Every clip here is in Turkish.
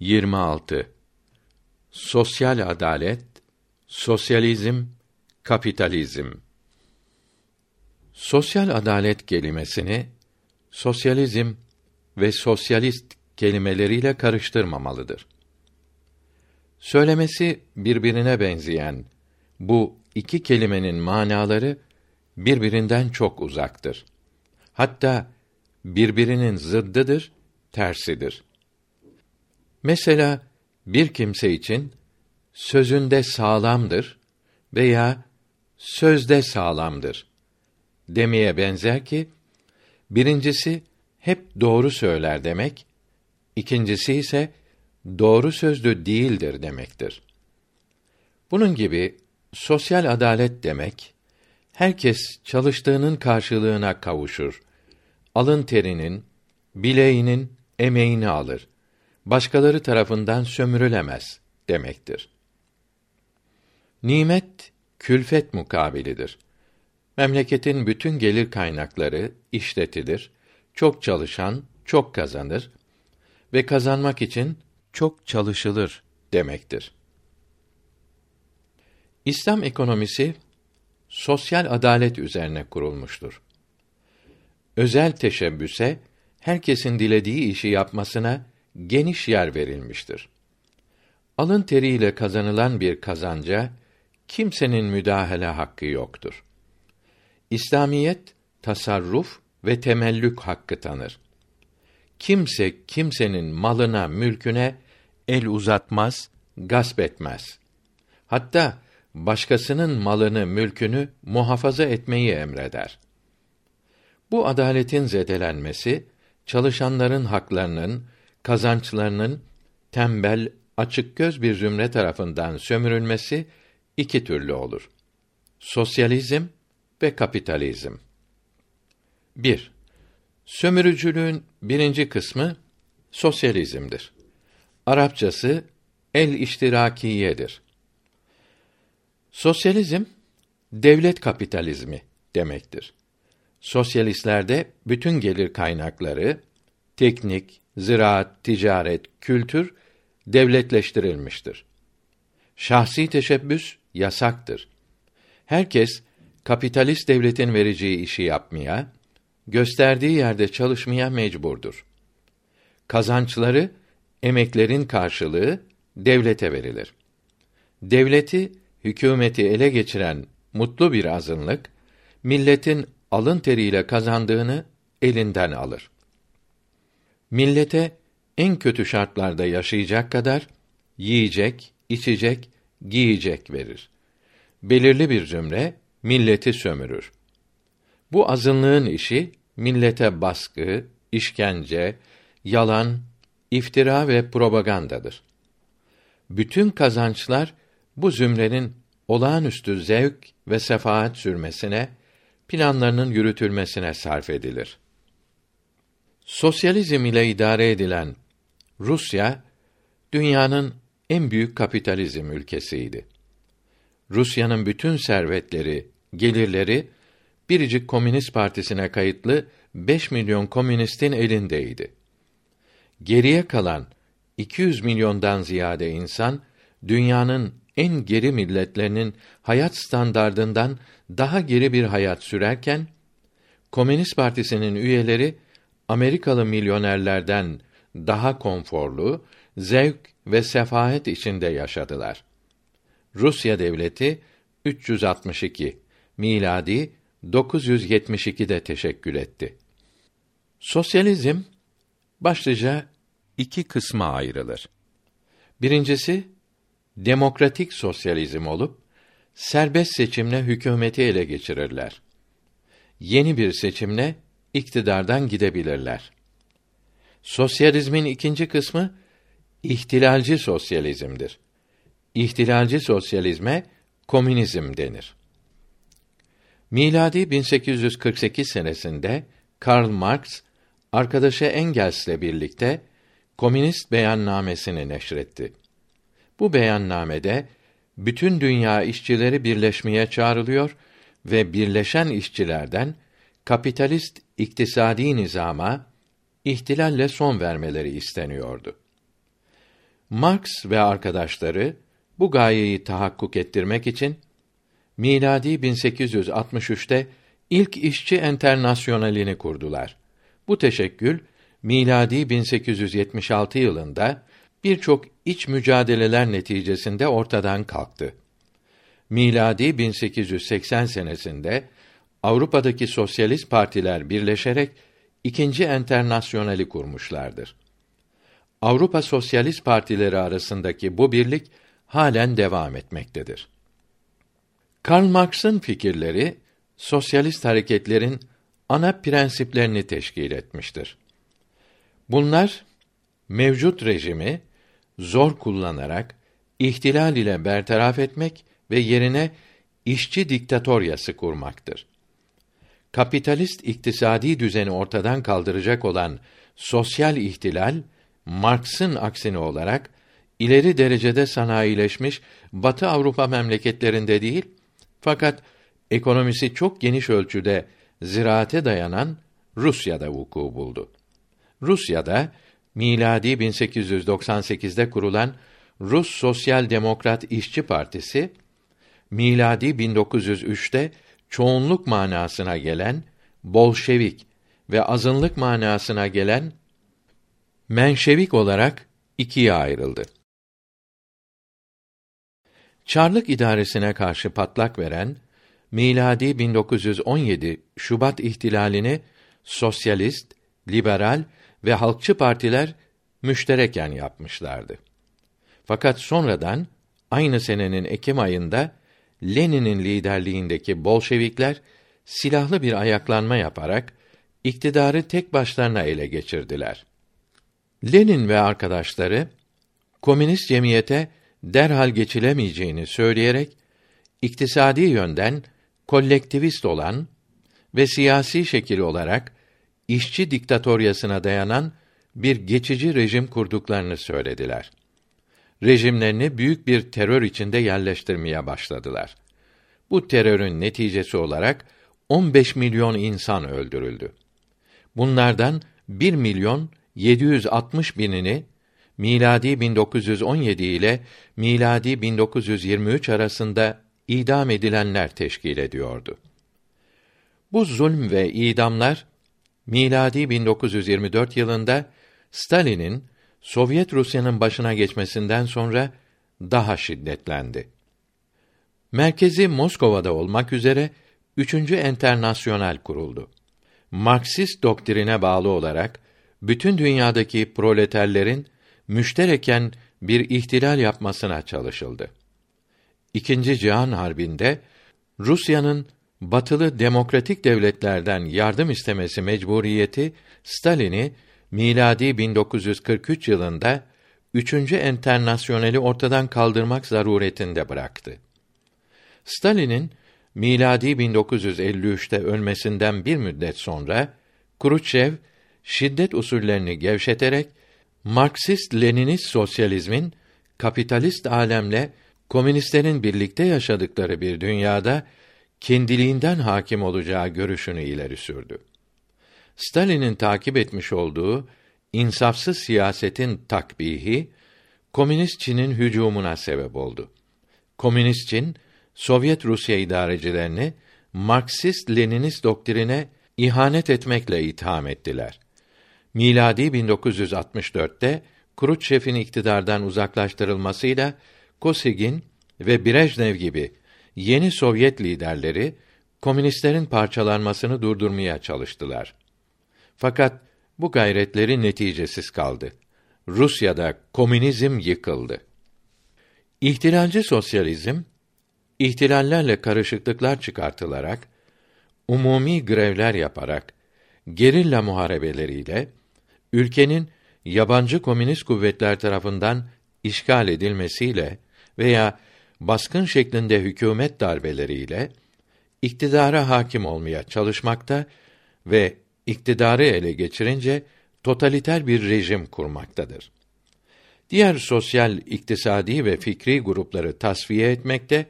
26 Sosyal adalet, sosyalizm, kapitalizm. Sosyal adalet kelimesini sosyalizm ve sosyalist kelimeleriyle karıştırmamalıdır. Söylemesi birbirine benzeyen bu iki kelimenin manaları birbirinden çok uzaktır. Hatta birbirinin zıddıdır, tersidir. Mesela bir kimse için sözünde sağlamdır veya sözde sağlamdır demeye benzer ki birincisi hep doğru söyler demek, ikincisi ise doğru sözlü değildir demektir. Bunun gibi sosyal adalet demek herkes çalıştığının karşılığına kavuşur. Alın terinin, bileğinin emeğini alır. Başkaları tarafından sömürülemez demektir. Nimet külfet mukabilidir. Memleketin bütün gelir kaynakları işletilir. Çok çalışan çok kazanır ve kazanmak için çok çalışılır demektir. İslam ekonomisi sosyal adalet üzerine kurulmuştur. Özel teşebbüse herkesin dilediği işi yapmasına geniş yer verilmiştir. Alın teriyle kazanılan bir kazanca kimsenin müdahale hakkı yoktur. İslamiyet tasarruf ve temellük hakkı tanır. Kimse kimsenin malına, mülküne el uzatmaz, gasp etmez. Hatta başkasının malını, mülkünü muhafaza etmeyi emreder. Bu adaletin zedelenmesi çalışanların haklarının, kazançlarının tembel, açık göz bir zümre tarafından sömürülmesi iki türlü olur. Sosyalizm ve kapitalizm. 1. Sömürücülüğün birinci kısmı sosyalizmdir. Arapçası el iştirakiyedir. Sosyalizm devlet kapitalizmi demektir. Sosyalistlerde bütün gelir kaynakları teknik, ziraat, ticaret, kültür devletleştirilmiştir. Şahsi teşebbüs yasaktır. Herkes kapitalist devletin vereceği işi yapmaya, gösterdiği yerde çalışmaya mecburdur. Kazançları emeklerin karşılığı devlete verilir. Devleti, hükümeti ele geçiren mutlu bir azınlık milletin alın teriyle kazandığını elinden alır. Millete en kötü şartlarda yaşayacak kadar yiyecek, içecek, giyecek verir. Belirli bir zümre milleti sömürür. Bu azınlığın işi millete baskı, işkence, yalan, iftira ve propagandadır. Bütün kazançlar bu zümrenin olağanüstü zevk ve sefaat sürmesine, planlarının yürütülmesine sarf edilir. Sosyalizm ile idare edilen Rusya dünyanın en büyük kapitalizm ülkesiydi. Rusya'nın bütün servetleri, gelirleri biricik Komünist Partisi'ne kayıtlı 5 milyon komünistin elindeydi. Geriye kalan 200 milyondan ziyade insan dünyanın en geri milletlerinin hayat standardından daha geri bir hayat sürerken Komünist Partisi'nin üyeleri Amerikalı milyonerlerden daha konforlu, zevk ve sefahet içinde yaşadılar. Rusya devleti 362 miladi 972'de teşekkül etti. Sosyalizm başlıca iki kısma ayrılır. Birincisi demokratik sosyalizm olup serbest seçimle hükümeti ele geçirirler. Yeni bir seçimle iktidardan gidebilirler. Sosyalizmin ikinci kısmı ihtilalci sosyalizmdir. İhtilalci sosyalizme komünizm denir. Miladi 1848 senesinde Karl Marx arkadaşı Engels'le birlikte Komünist Beyannamesini neşretti. Bu beyannamede bütün dünya işçileri birleşmeye çağrılıyor ve birleşen işçilerden kapitalist iktisadi nizama ihtilalle son vermeleri isteniyordu. Marx ve arkadaşları bu gayeyi tahakkuk ettirmek için miladi 1863'te ilk işçi enternasyonalini kurdular. Bu teşekkül miladi 1876 yılında birçok iç mücadeleler neticesinde ortadan kalktı. Miladi 1880 senesinde Avrupa'daki sosyalist partiler birleşerek ikinci enternasyonali kurmuşlardır. Avrupa Sosyalist Partileri arasındaki bu birlik halen devam etmektedir. Karl Marx'ın fikirleri sosyalist hareketlerin ana prensiplerini teşkil etmiştir. Bunlar mevcut rejimi zor kullanarak ihtilal ile bertaraf etmek ve yerine işçi diktatoryası kurmaktır. Kapitalist iktisadi düzeni ortadan kaldıracak olan sosyal ihtilal Marx'ın aksine olarak ileri derecede sanayileşmiş Batı Avrupa memleketlerinde değil fakat ekonomisi çok geniş ölçüde ziraate dayanan Rusya'da vuku buldu. Rusya'da miladi 1898'de kurulan Rus Sosyal Demokrat İşçi Partisi miladi 1903'te çoğunluk manasına gelen Bolşevik ve azınlık manasına gelen Menşevik olarak ikiye ayrıldı. Çarlık idaresine karşı patlak veren miladi 1917 Şubat ihtilalini sosyalist, liberal ve halkçı partiler müştereken yapmışlardı. Fakat sonradan aynı senenin Ekim ayında Lenin'in liderliğindeki Bolşevikler silahlı bir ayaklanma yaparak iktidarı tek başlarına ele geçirdiler. Lenin ve arkadaşları komünist cemiyete derhal geçilemeyeceğini söyleyerek iktisadi yönden kolektivist olan ve siyasi şekil olarak işçi diktatoryasına dayanan bir geçici rejim kurduklarını söylediler. Rejimlerini büyük bir terör içinde yerleştirmeye başladılar. Bu terörün neticesi olarak 15 milyon insan öldürüldü. Bunlardan 1 milyon 760 binini miladi 1917 ile miladi 1923 arasında idam edilenler teşkil ediyordu. Bu zulm ve idamlar miladi 1924 yılında Stalin'in Sovyet Rusya'nın başına geçmesinden sonra daha şiddetlendi. Merkezi Moskova'da olmak üzere üçüncü enternasyonal kuruldu. Marksist doktrine bağlı olarak bütün dünyadaki proleterlerin müştereken bir ihtilal yapmasına çalışıldı. İkinci Cihan Harbi'nde Rusya'nın batılı demokratik devletlerden yardım istemesi mecburiyeti Stalin'i miladi 1943 yılında üçüncü enternasyoneli ortadan kaldırmak zaruretinde bıraktı. Stalin'in miladi 1953'te ölmesinden bir müddet sonra Kruşçev şiddet usullerini gevşeterek Marksist-Leninist sosyalizmin kapitalist alemle komünistlerin birlikte yaşadıkları bir dünyada kendiliğinden hakim olacağı görüşünü ileri sürdü. Stalin'in takip etmiş olduğu insafsız siyasetin takbihi komünist Çin'in hücumuna sebep oldu. Komünist Çin Sovyet Rusya idarecilerini Marksist Leninist doktrine ihanet etmekle itham ettiler. Miladi 1964'te Kruşçev'in iktidardan uzaklaştırılmasıyla Kosigin ve Brejnev gibi yeni Sovyet liderleri komünistlerin parçalanmasını durdurmaya çalıştılar. Fakat bu gayretleri neticesiz kaldı. Rusya'da komünizm yıkıldı. İhtilalci sosyalizm ihtilallerle karışıklıklar çıkartılarak umumi grevler yaparak gerilla muharebeleriyle ülkenin yabancı komünist kuvvetler tarafından işgal edilmesiyle veya baskın şeklinde hükümet darbeleriyle iktidara hakim olmaya çalışmakta ve iktidarı ele geçirince totaliter bir rejim kurmaktadır. Diğer sosyal, iktisadi ve fikri grupları tasfiye etmekte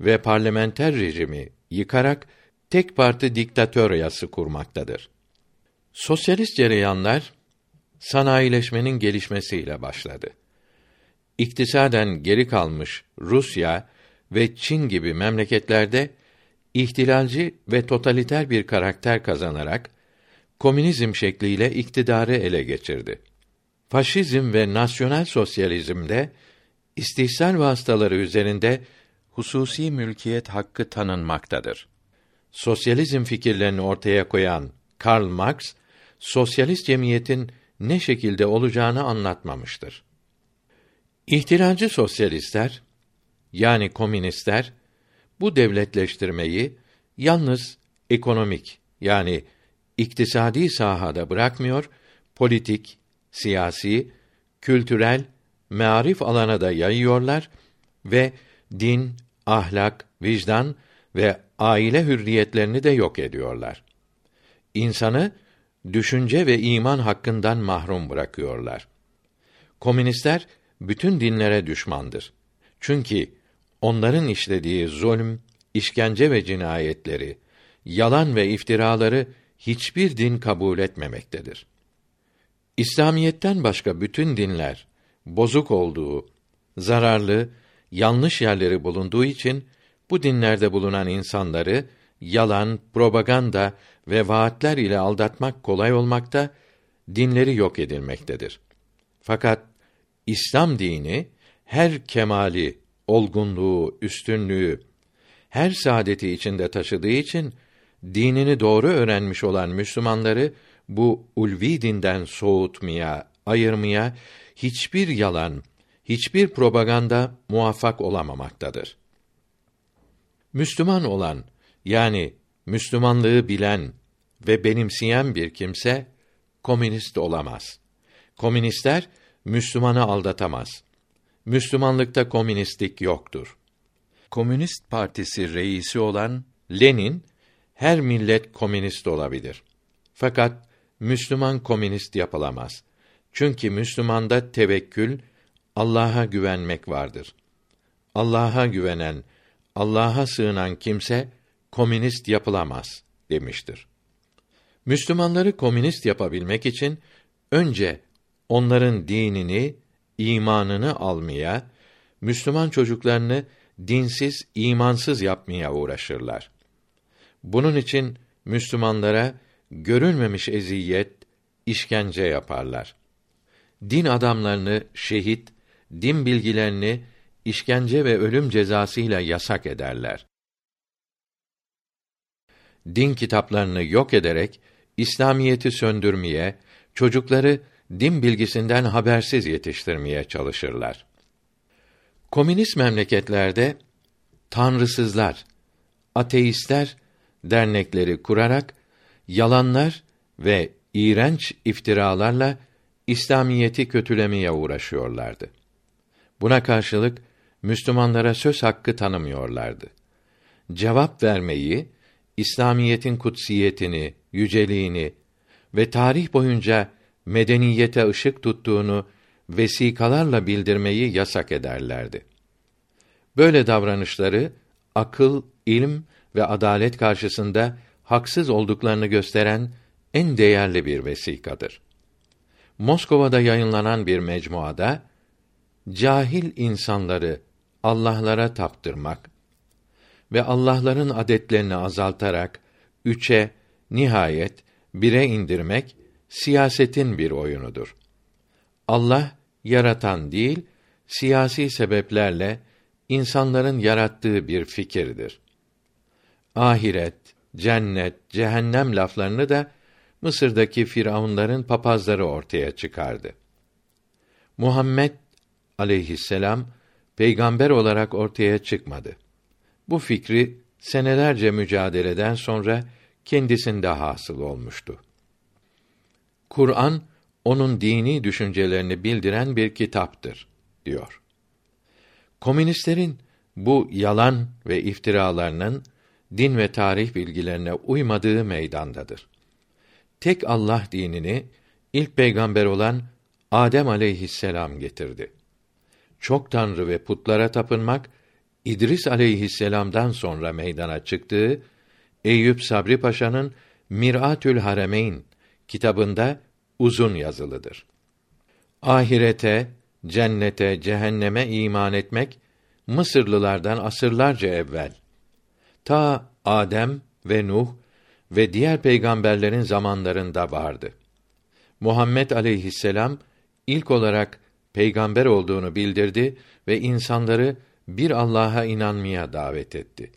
ve parlamenter rejimi yıkarak tek parti diktatöryası kurmaktadır. Sosyalist cereyanlar sanayileşmenin gelişmesiyle başladı. iktisaden geri kalmış Rusya ve Çin gibi memleketlerde ihtilalci ve totaliter bir karakter kazanarak komünizm şekliyle iktidarı ele geçirdi. Faşizm ve nasyonal sosyalizmde istihsal vasıtaları üzerinde hususi mülkiyet hakkı tanınmaktadır. Sosyalizm fikirlerini ortaya koyan Karl Marx, sosyalist cemiyetin ne şekilde olacağını anlatmamıştır. İhtilalci sosyalistler yani komünistler bu devletleştirmeyi yalnız ekonomik yani iktisadi sahada bırakmıyor, politik, siyasi, kültürel, mearif alana da yayıyorlar ve din, ahlak, vicdan ve aile hürriyetlerini de yok ediyorlar. İnsanı düşünce ve iman hakkından mahrum bırakıyorlar. Komünistler bütün dinlere düşmandır. Çünkü onların işlediği zulm, işkence ve cinayetleri, yalan ve iftiraları hiçbir din kabul etmemektedir. İslamiyetten başka bütün dinler bozuk olduğu, zararlı, yanlış yerleri bulunduğu için bu dinlerde bulunan insanları yalan, propaganda ve vaatler ile aldatmak kolay olmakta, dinleri yok edilmektedir. Fakat İslam dini her kemali, olgunluğu, üstünlüğü, her saadeti içinde taşıdığı için dinini doğru öğrenmiş olan Müslümanları bu ulvi dinden soğutmaya, ayırmaya hiçbir yalan, hiçbir propaganda muvaffak olamamaktadır. Müslüman olan yani Müslümanlığı bilen ve benimseyen bir kimse komünist olamaz. Komünistler Müslümanı aldatamaz. Müslümanlıkta komünistlik yoktur. Komünist Partisi reisi olan Lenin her millet komünist olabilir. Fakat Müslüman komünist yapılamaz. Çünkü Müslümanda tevekkül, Allah'a güvenmek vardır. Allah'a güvenen, Allah'a sığınan kimse komünist yapılamaz demiştir. Müslümanları komünist yapabilmek için önce onların dinini, imanını almaya, Müslüman çocuklarını dinsiz, imansız yapmaya uğraşırlar. Bunun için Müslümanlara görülmemiş eziyet, işkence yaparlar. Din adamlarını şehit, din bilgilerini işkence ve ölüm cezasıyla yasak ederler. Din kitaplarını yok ederek İslamiyeti söndürmeye, çocukları din bilgisinden habersiz yetiştirmeye çalışırlar. Komünist memleketlerde tanrısızlar, ateistler dernekleri kurarak yalanlar ve iğrenç iftiralarla İslamiyeti kötülemeye uğraşıyorlardı. Buna karşılık Müslümanlara söz hakkı tanımıyorlardı. Cevap vermeyi, İslamiyetin kutsiyetini, yüceliğini ve tarih boyunca medeniyete ışık tuttuğunu vesikalarla bildirmeyi yasak ederlerdi. Böyle davranışları akıl, ilim ve adalet karşısında haksız olduklarını gösteren en değerli bir vesikadır. Moskova'da yayınlanan bir mecmuada cahil insanları Allah'lara taptırmak ve Allah'ların adetlerini azaltarak üçe nihayet bire indirmek siyasetin bir oyunudur. Allah yaratan değil, siyasi sebeplerle insanların yarattığı bir fikirdir. Ahiret, cennet, cehennem laflarını da Mısır'daki firavunların papazları ortaya çıkardı. Muhammed aleyhisselam peygamber olarak ortaya çıkmadı. Bu fikri senelerce mücadeleden sonra kendisinde hasıl olmuştu. Kur'an onun dini düşüncelerini bildiren bir kitaptır diyor. Komünistlerin bu yalan ve iftiralarının din ve tarih bilgilerine uymadığı meydandadır. Tek Allah dinini ilk peygamber olan Adem aleyhisselam getirdi. Çok tanrı ve putlara tapınmak İdris aleyhisselam'dan sonra meydana çıktığı Eyüp Sabri Paşa'nın Miratül Haremeyn kitabında uzun yazılıdır. Ahirete, cennete, cehenneme iman etmek Mısırlılardan asırlarca evvel ta Adem ve Nuh ve diğer peygamberlerin zamanlarında vardı. Muhammed aleyhisselam ilk olarak peygamber olduğunu bildirdi ve insanları bir Allah'a inanmaya davet etti.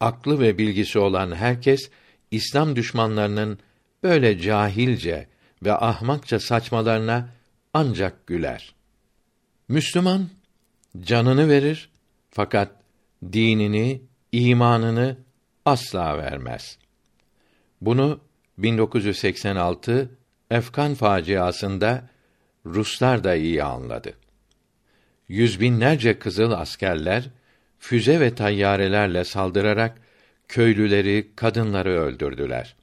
Aklı ve bilgisi olan herkes İslam düşmanlarının böyle cahilce ve ahmakça saçmalarına ancak güler. Müslüman canını verir fakat dinini, imanını asla vermez. Bunu 1986 Efkan faciasında Ruslar da iyi anladı. Yüz binlerce kızıl askerler füze ve tayyarelerle saldırarak köylüleri, kadınları öldürdüler.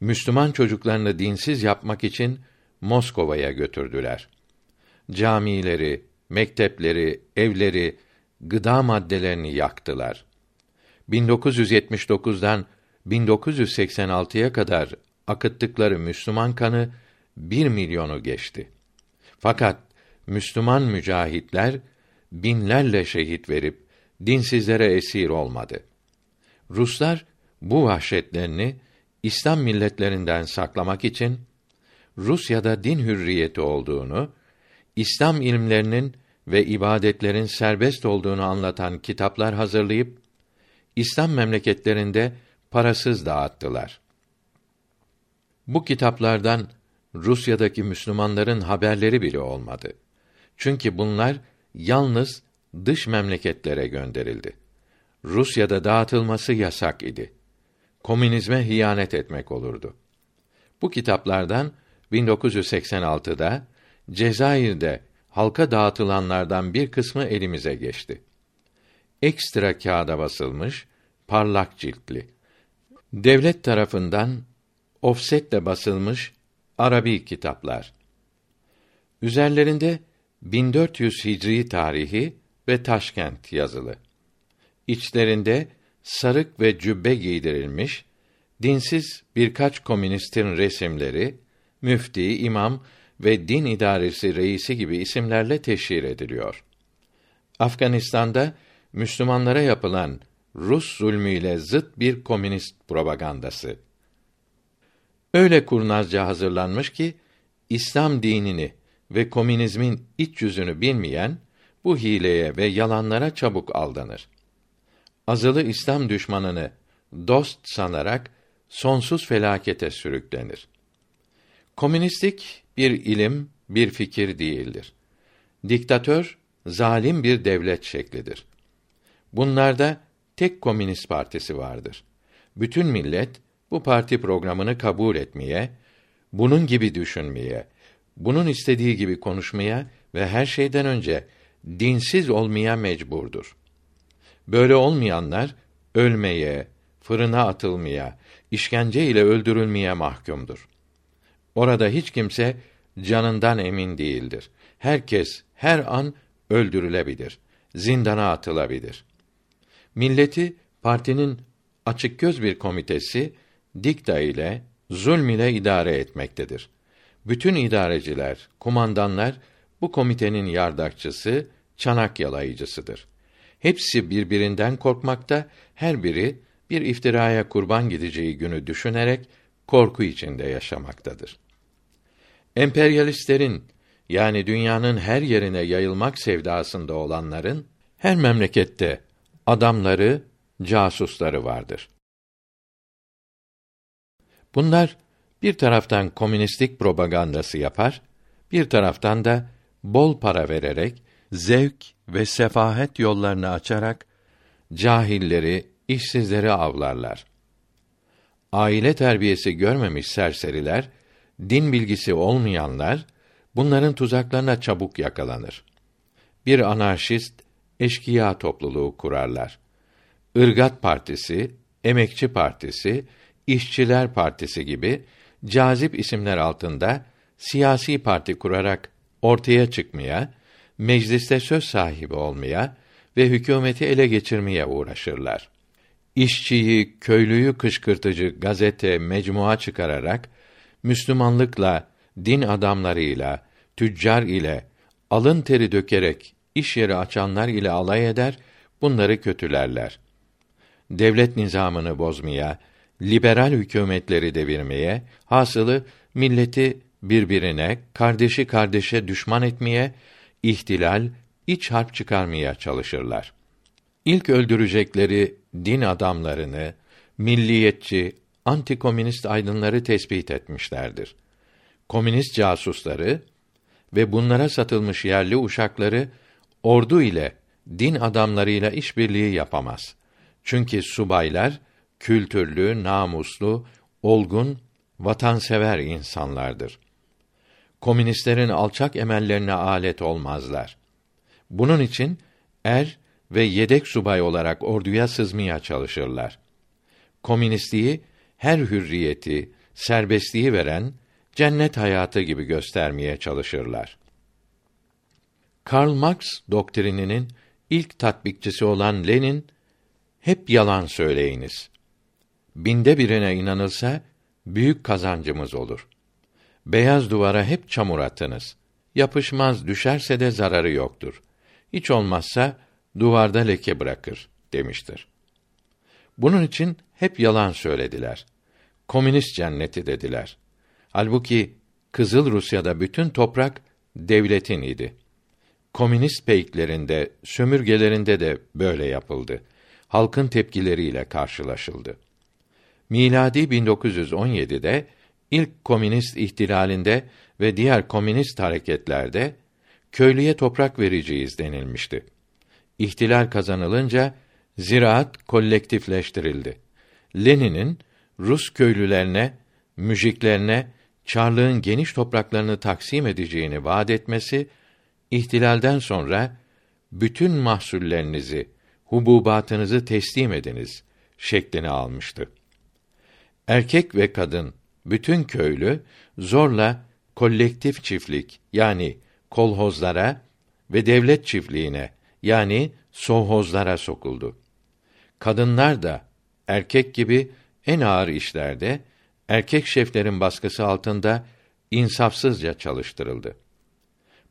Müslüman çocuklarını dinsiz yapmak için Moskova'ya götürdüler. Camileri, mektepleri, evleri, gıda maddelerini yaktılar. 1979'dan 1986'ya kadar akıttıkları Müslüman kanı bir milyonu geçti. Fakat Müslüman mücahitler binlerle şehit verip dinsizlere esir olmadı. Ruslar bu vahşetlerini İslam milletlerinden saklamak için Rusya'da din hürriyeti olduğunu, İslam ilimlerinin ve ibadetlerin serbest olduğunu anlatan kitaplar hazırlayıp İslam memleketlerinde parasız dağıttılar. Bu kitaplardan Rusya'daki Müslümanların haberleri bile olmadı. Çünkü bunlar yalnız dış memleketlere gönderildi. Rusya'da dağıtılması yasak idi. Komünizme hiyanet etmek olurdu. Bu kitaplardan 1986'da Cezayir'de halka dağıtılanlardan bir kısmı elimize geçti. Ekstra kağıda basılmış, parlak ciltli. Devlet tarafından ofsetle basılmış Arabi kitaplar. Üzerlerinde 1400 Hicri tarihi ve Taşkent yazılı. İçlerinde sarık ve cübbe giydirilmiş, dinsiz birkaç komünistin resimleri, müfti, imam ve din idaresi reisi gibi isimlerle teşhir ediliyor. Afganistan'da Müslümanlara yapılan Rus zulmüyle zıt bir komünist propagandası. Öyle kurnazca hazırlanmış ki İslam dinini ve komünizmin iç yüzünü bilmeyen bu hileye ve yalanlara çabuk aldanır. Azılı İslam düşmanını dost sanarak sonsuz felakete sürüklenir. Komünistlik bir ilim, bir fikir değildir. Diktatör zalim bir devlet şeklidir. Bunlarda tek komünist partisi vardır. Bütün millet bu parti programını kabul etmeye, bunun gibi düşünmeye, bunun istediği gibi konuşmaya ve her şeyden önce dinsiz olmaya mecburdur. Böyle olmayanlar ölmeye, fırına atılmaya, işkence ile öldürülmeye mahkumdur. Orada hiç kimse canından emin değildir. Herkes her an öldürülebilir, zindana atılabilir. Milleti partinin açık göz bir komitesi dikta ile zulm ile idare etmektedir. Bütün idareciler, kumandanlar bu komitenin yardakçısı, çanak yalayıcısıdır. Hepsi birbirinden korkmakta, her biri bir iftiraya kurban gideceği günü düşünerek korku içinde yaşamaktadır. Emperyalistlerin yani dünyanın her yerine yayılmak sevdasında olanların her memlekette adamları, casusları vardır. Bunlar bir taraftan komünistlik propagandası yapar, bir taraftan da bol para vererek zevk ve sefahet yollarını açarak cahilleri, işsizleri avlarlar. Aile terbiyesi görmemiş serseriler, din bilgisi olmayanlar bunların tuzaklarına çabuk yakalanır. Bir anarşist eşkıya topluluğu kurarlar. Irgat Partisi, Emekçi Partisi, İşçiler Partisi gibi cazip isimler altında siyasi parti kurarak ortaya çıkmaya, mecliste söz sahibi olmaya ve hükümeti ele geçirmeye uğraşırlar. İşçiyi, köylüyü kışkırtıcı gazete, mecmua çıkararak Müslümanlıkla, din adamlarıyla, tüccar ile, alın teri dökerek iş yeri açanlar ile alay eder, bunları kötülerler. Devlet nizamını bozmaya, liberal hükümetleri devirmeye, hasılı milleti birbirine, kardeşi kardeşe düşman etmeye, ihtilal, iç harp çıkarmaya çalışırlar. İlk öldürecekleri din adamlarını, milliyetçi, antikomünist aydınları tespit etmişlerdir. Komünist casusları ve bunlara satılmış yerli uşakları ordu ile din adamlarıyla işbirliği yapamaz. Çünkü subaylar kültürlü, namuslu, olgun, vatansever insanlardır. Komünistlerin alçak emellerine alet olmazlar. Bunun için er ve yedek subay olarak orduya sızmaya çalışırlar. Komünistliği her hürriyeti, serbestliği veren cennet hayatı gibi göstermeye çalışırlar. Karl Marx doktrininin ilk tatbikçisi olan Lenin hep yalan söyleyiniz. Binde birine inanılsa büyük kazancımız olur. Beyaz duvara hep çamur atınız. Yapışmaz düşerse de zararı yoktur. Hiç olmazsa duvarda leke bırakır demiştir. Bunun için hep yalan söylediler. Komünist cenneti dediler. Halbuki Kızıl Rusya'da bütün toprak devletin idi. Komünist peyklerinde, sömürgelerinde de böyle yapıldı. Halkın tepkileriyle karşılaşıldı. Miladi 1917'de ilk komünist ihtilalinde ve diğer komünist hareketlerde köylüye toprak vereceğiz denilmişti. İhtilal kazanılınca ziraat kolektifleştirildi. Lenin'in Rus köylülerine, müjiklerine çarlığın geniş topraklarını taksim edeceğini vaat etmesi ihtilalden sonra bütün mahsullerinizi, hububatınızı teslim ediniz şeklini almıştı. Erkek ve kadın, bütün köylü zorla kolektif çiftlik yani kolhozlara ve devlet çiftliğine yani sohozlara sokuldu. Kadınlar da erkek gibi en ağır işlerde erkek şeflerin baskısı altında insafsızca çalıştırıldı.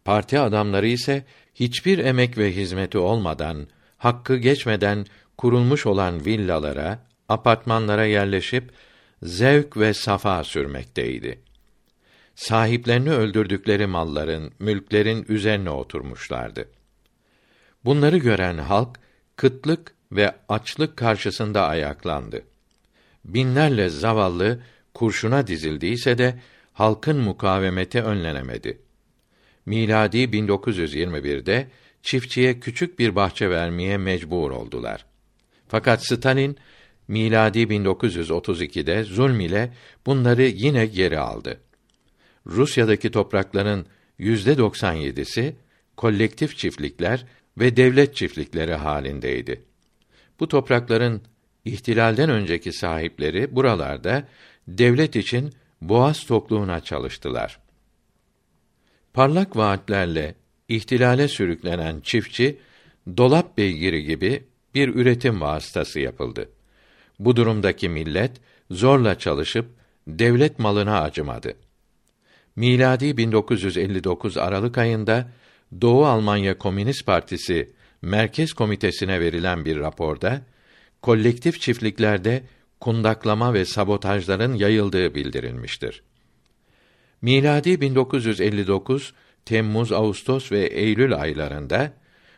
Parti adamları ise hiçbir emek ve hizmeti olmadan, hakkı geçmeden kurulmuş olan villalara, apartmanlara yerleşip zevk ve safa sürmekteydi. Sahiplerini öldürdükleri malların, mülklerin üzerine oturmuşlardı. Bunları gören halk kıtlık ve açlık karşısında ayaklandı. Binlerle zavallı kurşuna dizildiyse de halkın mukavemeti önlenemedi. Miladi 1921'de çiftçiye küçük bir bahçe vermeye mecbur oldular. Fakat Stalin miladi 1932'de zulm ile bunları yine geri aldı. Rusya'daki toprakların yüzde 97'si kolektif çiftlikler ve devlet çiftlikleri halindeydi. Bu toprakların ihtilalden önceki sahipleri buralarda devlet için boğaz tokluğuna çalıştılar. Parlak vaatlerle ihtilale sürüklenen çiftçi dolap beygiri gibi bir üretim vasıtası yapıldı. Bu durumdaki millet zorla çalışıp devlet malına acımadı. Miladi 1959 Aralık ayında Doğu Almanya Komünist Partisi Merkez Komitesi'ne verilen bir raporda kolektif çiftliklerde kundaklama ve sabotajların yayıldığı bildirilmiştir. Miladi 1959 Temmuz, Ağustos ve Eylül aylarında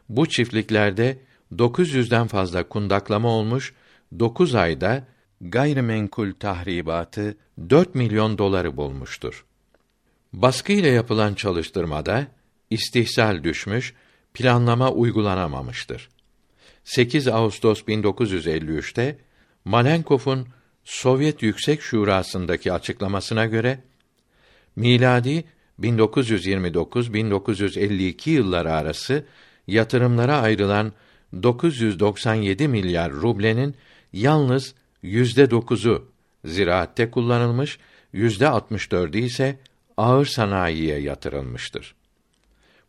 bu çiftliklerde 900'den fazla kundaklama olmuş, 9 ayda gayrimenkul tahribatı 4 milyon doları bulmuştur. Baskı ile yapılan çalıştırmada istihsal düşmüş, planlama uygulanamamıştır. 8 Ağustos 1953'te Malenkov'un Sovyet Yüksek Şurası'ndaki açıklamasına göre miladi 1929-1952 yılları arası yatırımlara ayrılan 997 milyar rublenin yalnız yüzde dokuzu ziraatte kullanılmış, yüzde 64'ü ise ağır sanayiye yatırılmıştır.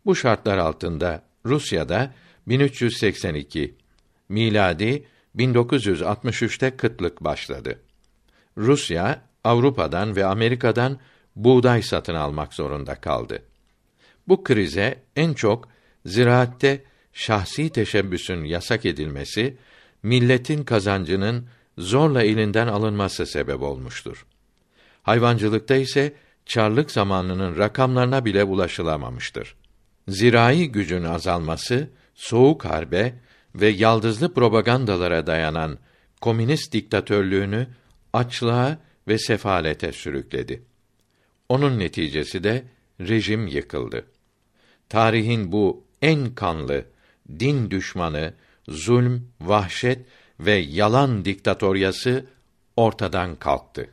Bu şartlar altında Rusya'da 1382 miladi 1963'te kıtlık başladı. Rusya Avrupa'dan ve Amerika'dan buğday satın almak zorunda kaldı. Bu krize en çok ziraatte şahsi teşebbüsün yasak edilmesi, milletin kazancının zorla elinden alınması sebep olmuştur. Hayvancılıkta ise çarlık zamanının rakamlarına bile ulaşılamamıştır. Zirai gücün azalması, soğuk harbe ve yaldızlı propagandalara dayanan komünist diktatörlüğünü açlığa ve sefalete sürükledi. Onun neticesi de rejim yıkıldı. Tarihin bu en kanlı din düşmanı, zulm, vahşet ve yalan diktatoryası ortadan kalktı.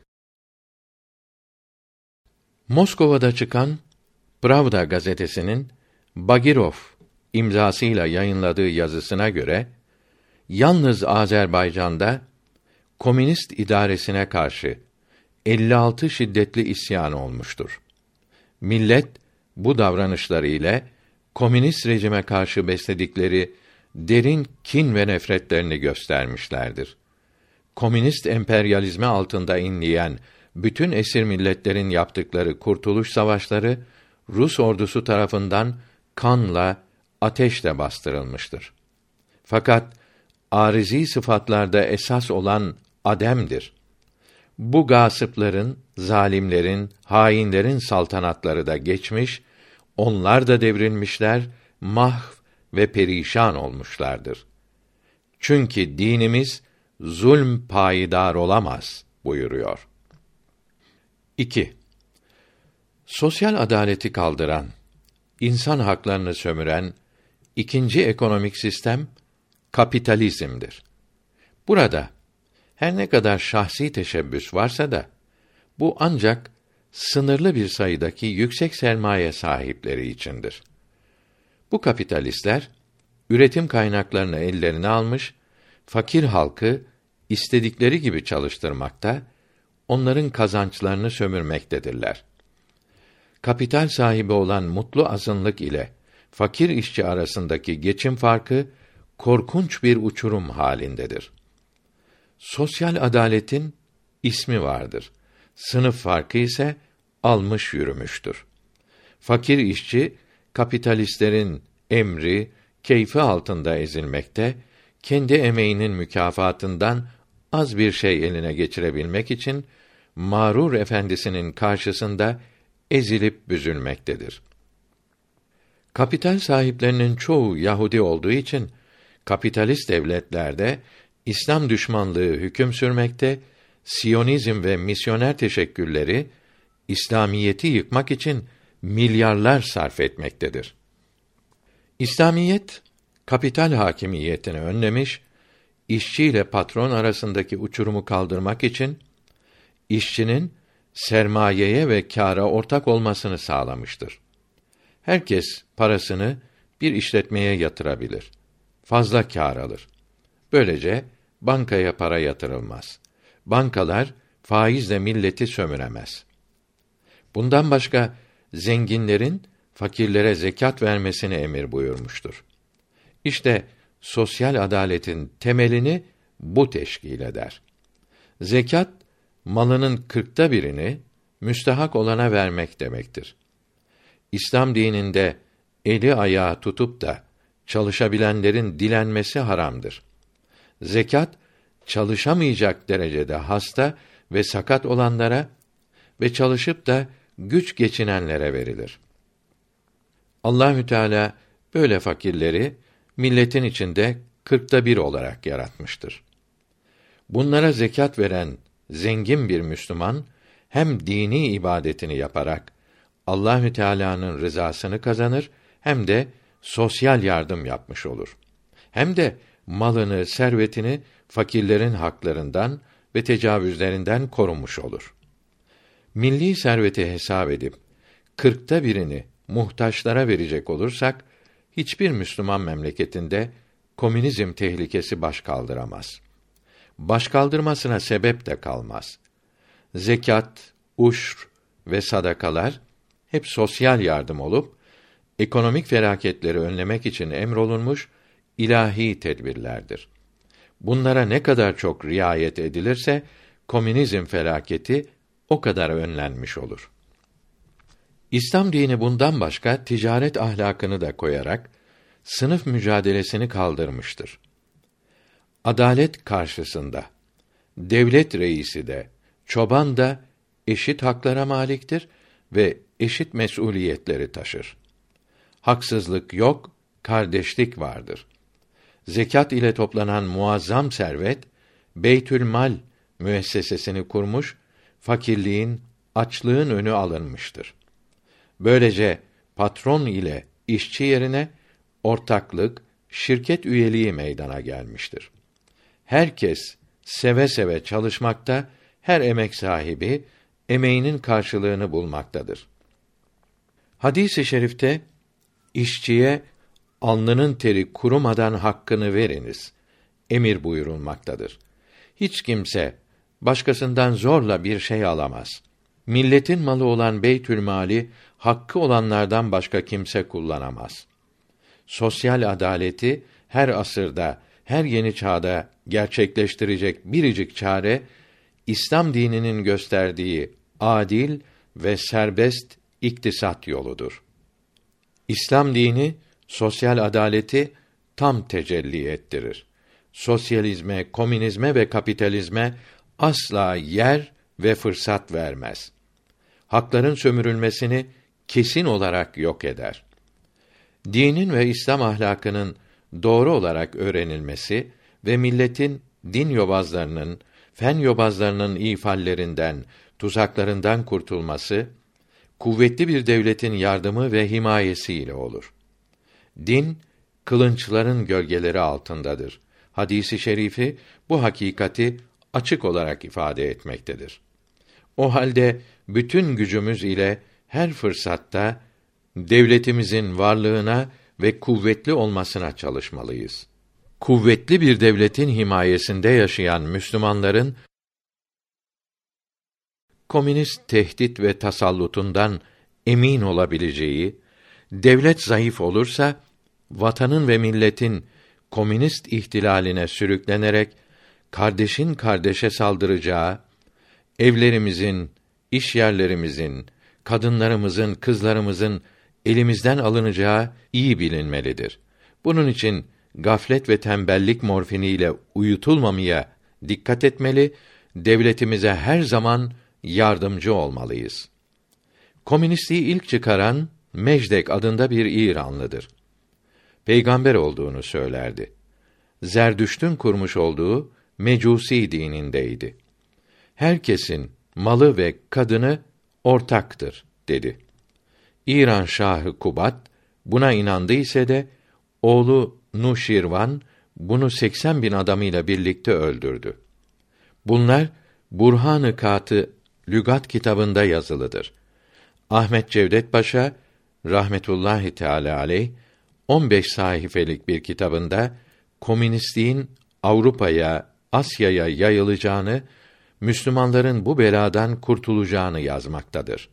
Moskova'da çıkan Pravda gazetesinin Bagirov imzasıyla yayınladığı yazısına göre yalnız Azerbaycan'da komünist idaresine karşı 56 şiddetli isyan olmuştur. Millet bu davranışları ile komünist rejime karşı besledikleri derin kin ve nefretlerini göstermişlerdir. Komünist emperyalizme altında inleyen bütün esir milletlerin yaptıkları kurtuluş savaşları Rus ordusu tarafından kanla, ateşle bastırılmıştır. Fakat arizi sıfatlarda esas olan ademdir. Bu gasıpların, zalimlerin, hainlerin saltanatları da geçmiş, onlar da devrilmişler, mahv ve perişan olmuşlardır. Çünkü dinimiz zulm payidar olamaz buyuruyor. 2. Sosyal adaleti kaldıran, insan haklarını sömüren ikinci ekonomik sistem kapitalizmdir. Burada her ne kadar şahsi teşebbüs varsa da bu ancak sınırlı bir sayıdaki yüksek sermaye sahipleri içindir. Bu kapitalistler üretim kaynaklarını ellerine almış, fakir halkı istedikleri gibi çalıştırmakta, onların kazançlarını sömürmektedirler. Kapital sahibi olan mutlu azınlık ile fakir işçi arasındaki geçim farkı korkunç bir uçurum halindedir. Sosyal adaletin ismi vardır. Sınıf farkı ise almış yürümüştür. Fakir işçi kapitalistlerin emri, keyfi altında ezilmekte, kendi emeğinin mükafatından az bir şey eline geçirebilmek için mağrur efendisinin karşısında ezilip büzülmektedir. Kapital sahiplerinin çoğu Yahudi olduğu için kapitalist devletlerde İslam düşmanlığı hüküm sürmekte, Siyonizm ve misyoner teşekkülleri İslamiyeti yıkmak için milyarlar sarf etmektedir. İslamiyet kapital hakimiyetini önlemiş, işçi ile patron arasındaki uçurumu kaldırmak için işçinin sermayeye ve kâra ortak olmasını sağlamıştır. Herkes parasını bir işletmeye yatırabilir. Fazla kâr alır. Böylece bankaya para yatırılmaz. Bankalar faizle milleti sömüremez. Bundan başka zenginlerin fakirlere zekat vermesini emir buyurmuştur. İşte sosyal adaletin temelini bu teşkil eder. Zekat malının kırkta birini müstahak olana vermek demektir. İslam dininde eli ayağı tutup da çalışabilenlerin dilenmesi haramdır. Zekat çalışamayacak derecede hasta ve sakat olanlara ve çalışıp da güç geçinenlere verilir. Allahü Teala böyle fakirleri milletin içinde kırkta bir olarak yaratmıştır. Bunlara zekat veren zengin bir Müslüman hem dini ibadetini yaparak Allahü Teala'nın rızasını kazanır hem de sosyal yardım yapmış olur. Hem de malını, servetini fakirlerin haklarından ve tecavüzlerinden korumuş olur. Milli serveti hesap edip kırkta birini muhtaçlara verecek olursak hiçbir Müslüman memleketinde komünizm tehlikesi baş kaldıramaz. Baş kaldırmasına sebep de kalmaz. Zekat, uşr ve sadakalar hep sosyal yardım olup ekonomik felaketleri önlemek için emrolunmuş ilahi tedbirlerdir. Bunlara ne kadar çok riayet edilirse komünizm felaketi o kadar önlenmiş olur. İslam dini bundan başka ticaret ahlakını da koyarak sınıf mücadelesini kaldırmıştır. Adalet karşısında devlet reisi de çoban da eşit haklara maliktir ve eşit mesuliyetleri taşır. Haksızlık yok, kardeşlik vardır. Zekat ile toplanan muazzam servet Beytülmal müessesesini kurmuş, fakirliğin, açlığın önü alınmıştır. Böylece patron ile işçi yerine ortaklık, şirket üyeliği meydana gelmiştir. Herkes seve seve çalışmakta, her emek sahibi emeğinin karşılığını bulmaktadır. Hadis-i şerifte işçiye alnının teri kurumadan hakkını veriniz emir buyurulmaktadır. Hiç kimse başkasından zorla bir şey alamaz. Milletin malı olan Beytül Mali hakkı olanlardan başka kimse kullanamaz. Sosyal adaleti her asırda, her yeni çağda gerçekleştirecek biricik çare İslam dininin gösterdiği adil ve serbest iktisat yoludur. İslam dini sosyal adaleti tam tecelli ettirir. Sosyalizme, komünizme ve kapitalizme asla yer ve fırsat vermez. Hakların sömürülmesini kesin olarak yok eder. Dinin ve İslam ahlakının doğru olarak öğrenilmesi ve milletin din yobazlarının, fen yobazlarının ifallerinden, tuzaklarından kurtulması kuvvetli bir devletin yardımı ve himayesiyle olur. Din kılınçların gölgeleri altındadır. Hadisi şerifi bu hakikati açık olarak ifade etmektedir. O halde bütün gücümüz ile her fırsatta devletimizin varlığına ve kuvvetli olmasına çalışmalıyız. Kuvvetli bir devletin himayesinde yaşayan Müslümanların komünist tehdit ve tasallutundan emin olabileceği, devlet zayıf olursa vatanın ve milletin komünist ihtilaline sürüklenerek kardeşin kardeşe saldıracağı, evlerimizin, iş yerlerimizin, kadınlarımızın, kızlarımızın elimizden alınacağı iyi bilinmelidir. Bunun için gaflet ve tembellik morfiniyle uyutulmamaya dikkat etmeli, devletimize her zaman yardımcı olmalıyız. Komünistliği ilk çıkaran Mecdek adında bir İranlıdır. Peygamber olduğunu söylerdi. Zerdüşt'ün kurmuş olduğu Mecusi dinindeydi. Herkesin malı ve kadını ortaktır dedi. İran Şahı Kubat buna inandı ise de oğlu Nuşirvan bunu 80 bin adamıyla birlikte öldürdü. Bunlar Burhan-ı Katı lügat kitabında yazılıdır. Ahmet Cevdet Paşa rahmetullahi teala aleyh 15 sahifelik bir kitabında komünistliğin Avrupa'ya, Asya'ya yayılacağını, Müslümanların bu beladan kurtulacağını yazmaktadır.